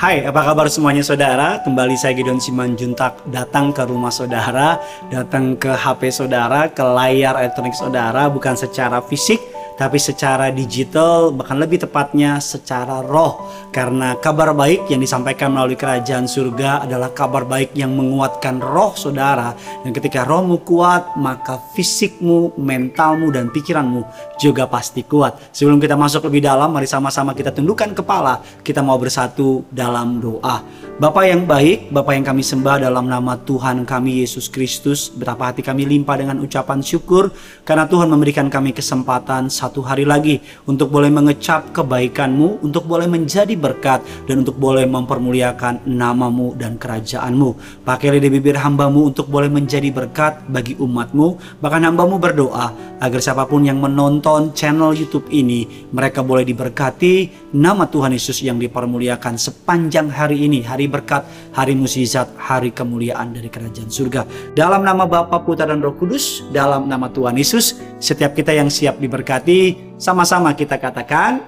Hai, apa kabar semuanya saudara? Kembali saya Gideon Simanjuntak datang ke rumah saudara, datang ke HP saudara, ke layar elektronik saudara, bukan secara fisik, tapi secara digital, bahkan lebih tepatnya secara roh. Karena kabar baik yang disampaikan melalui kerajaan surga adalah kabar baik yang menguatkan roh saudara. Dan ketika rohmu kuat, maka fisikmu, mentalmu, dan pikiranmu juga pasti kuat. Sebelum kita masuk lebih dalam, mari sama-sama kita tundukkan kepala. Kita mau bersatu dalam doa. Bapak yang baik, Bapak yang kami sembah dalam nama Tuhan kami Yesus Kristus, betapa hati kami limpah dengan ucapan syukur karena Tuhan memberikan kami kesempatan satu hari lagi untuk boleh mengecap kebaikanmu, untuk boleh menjadi berkat dan untuk boleh mempermuliakan namamu dan kerajaanmu. Pakai di bibir hambamu untuk boleh menjadi berkat bagi umatmu, bahkan hambamu berdoa agar siapa pun yang menonton channel YouTube ini, mereka boleh diberkati, nama Tuhan Yesus yang dipermuliakan sepanjang hari ini, hari berkat, hari mukjizat, hari kemuliaan dari kerajaan surga. Dalam nama Bapa, Putra dan Roh Kudus, dalam nama Tuhan Yesus, setiap kita yang siap diberkati, sama-sama kita katakan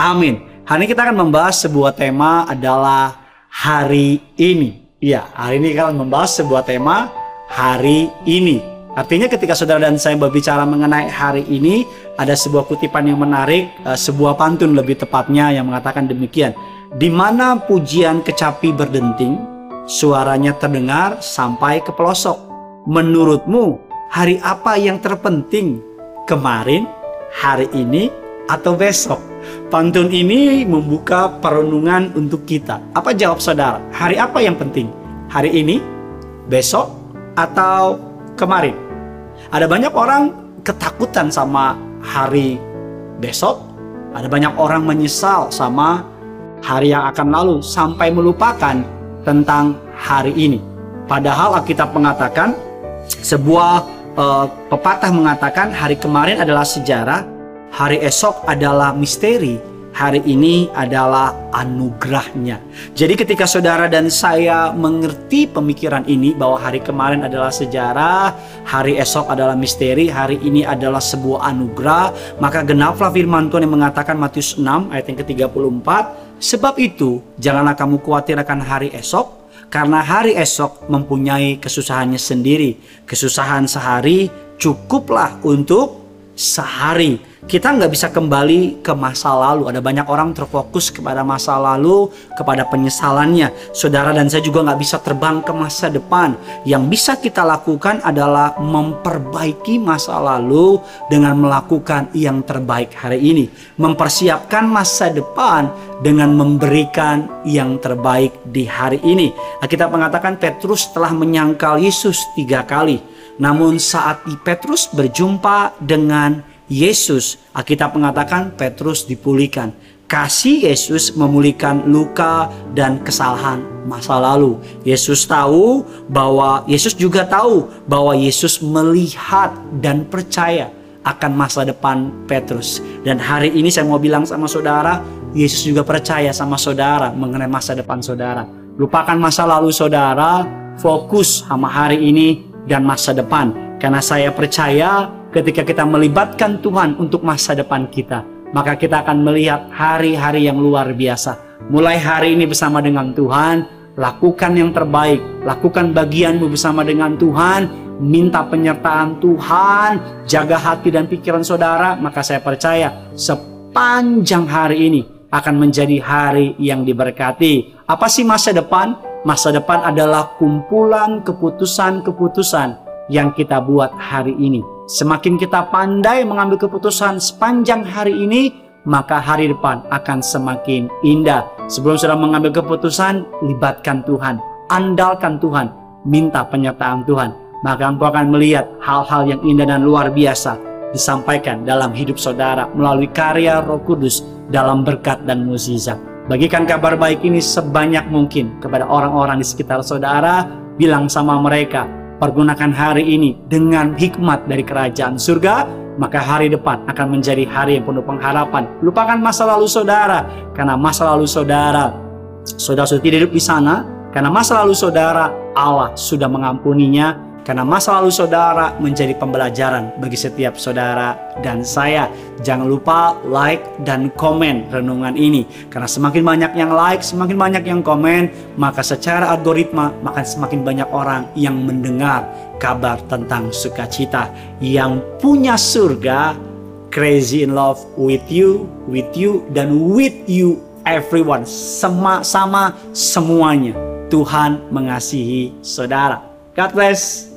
amin. Hari ini kita akan membahas sebuah tema adalah hari ini. Iya, hari ini kita akan membahas sebuah tema hari ini. Artinya ketika saudara dan saya berbicara mengenai hari ini, ada sebuah kutipan yang menarik, eh, sebuah pantun lebih tepatnya yang mengatakan demikian. Di mana pujian kecapi berdenting, suaranya terdengar sampai ke pelosok. Menurutmu, hari apa yang terpenting? Kemarin, hari ini, atau besok? Pantun ini membuka perenungan untuk kita. Apa jawab saudara? Hari apa yang penting? Hari ini, besok, atau kemarin? Ada banyak orang ketakutan sama hari besok. Ada banyak orang menyesal sama hari yang akan lalu sampai melupakan tentang hari ini. Padahal Alkitab mengatakan sebuah uh, pepatah mengatakan hari kemarin adalah sejarah, hari esok adalah misteri, hari ini adalah anugerahnya. Jadi ketika saudara dan saya mengerti pemikiran ini bahwa hari kemarin adalah sejarah, hari esok adalah misteri, hari ini adalah sebuah anugerah, maka genaplah firman Tuhan yang mengatakan Matius 6 ayat yang ke-34, sebab itu janganlah kamu khawatir akan hari esok, karena hari esok mempunyai kesusahannya sendiri. Kesusahan sehari cukuplah untuk sehari kita nggak bisa kembali ke masa lalu. Ada banyak orang terfokus kepada masa lalu, kepada penyesalannya. Saudara dan saya juga nggak bisa terbang ke masa depan. Yang bisa kita lakukan adalah memperbaiki masa lalu dengan melakukan yang terbaik hari ini. Mempersiapkan masa depan dengan memberikan yang terbaik di hari ini. Nah, kita mengatakan Petrus telah menyangkal Yesus tiga kali. Namun saat Petrus berjumpa dengan Yesus, Alkitab mengatakan Petrus dipulihkan. Kasih Yesus memulihkan luka dan kesalahan masa lalu. Yesus tahu bahwa Yesus juga tahu bahwa Yesus melihat dan percaya akan masa depan Petrus. Dan hari ini saya mau bilang sama saudara, Yesus juga percaya sama saudara mengenai masa depan saudara. Lupakan masa lalu saudara, fokus sama hari ini dan masa depan. Karena saya percaya ketika kita melibatkan Tuhan untuk masa depan kita, maka kita akan melihat hari-hari yang luar biasa. Mulai hari ini bersama dengan Tuhan, lakukan yang terbaik, lakukan bagianmu bersama dengan Tuhan, minta penyertaan Tuhan, jaga hati dan pikiran saudara, maka saya percaya sepanjang hari ini akan menjadi hari yang diberkati. Apa sih masa depan? Masa depan adalah kumpulan keputusan-keputusan yang kita buat hari ini. Semakin kita pandai mengambil keputusan sepanjang hari ini, maka hari depan akan semakin indah. Sebelum sudah mengambil keputusan, libatkan Tuhan, andalkan Tuhan, minta penyertaan Tuhan. Maka engkau akan melihat hal-hal yang indah dan luar biasa disampaikan dalam hidup saudara melalui karya Roh Kudus dalam berkat dan mukjizat. Bagikan kabar baik ini sebanyak mungkin kepada orang-orang di sekitar saudara, bilang sama mereka, pergunakan hari ini dengan hikmat dari kerajaan surga, maka hari depan akan menjadi hari yang penuh pengharapan. Lupakan masa lalu saudara, karena masa lalu saudara, saudara sudah tidak hidup di sana, karena masa lalu saudara, Allah sudah mengampuninya, Karena masa lalu saudara menjadi pembelajaran bagi setiap saudara dan saya. Jangan lupa like dan komen renungan ini. Karena semakin banyak yang like, semakin banyak yang komen, maka secara algoritma maka semakin banyak orang yang mendengar kabar tentang sukacita yang punya surga crazy in love with you, with you, dan with you everyone. Sama sama semuanya. Tuhan mengasihi saudara. God bless.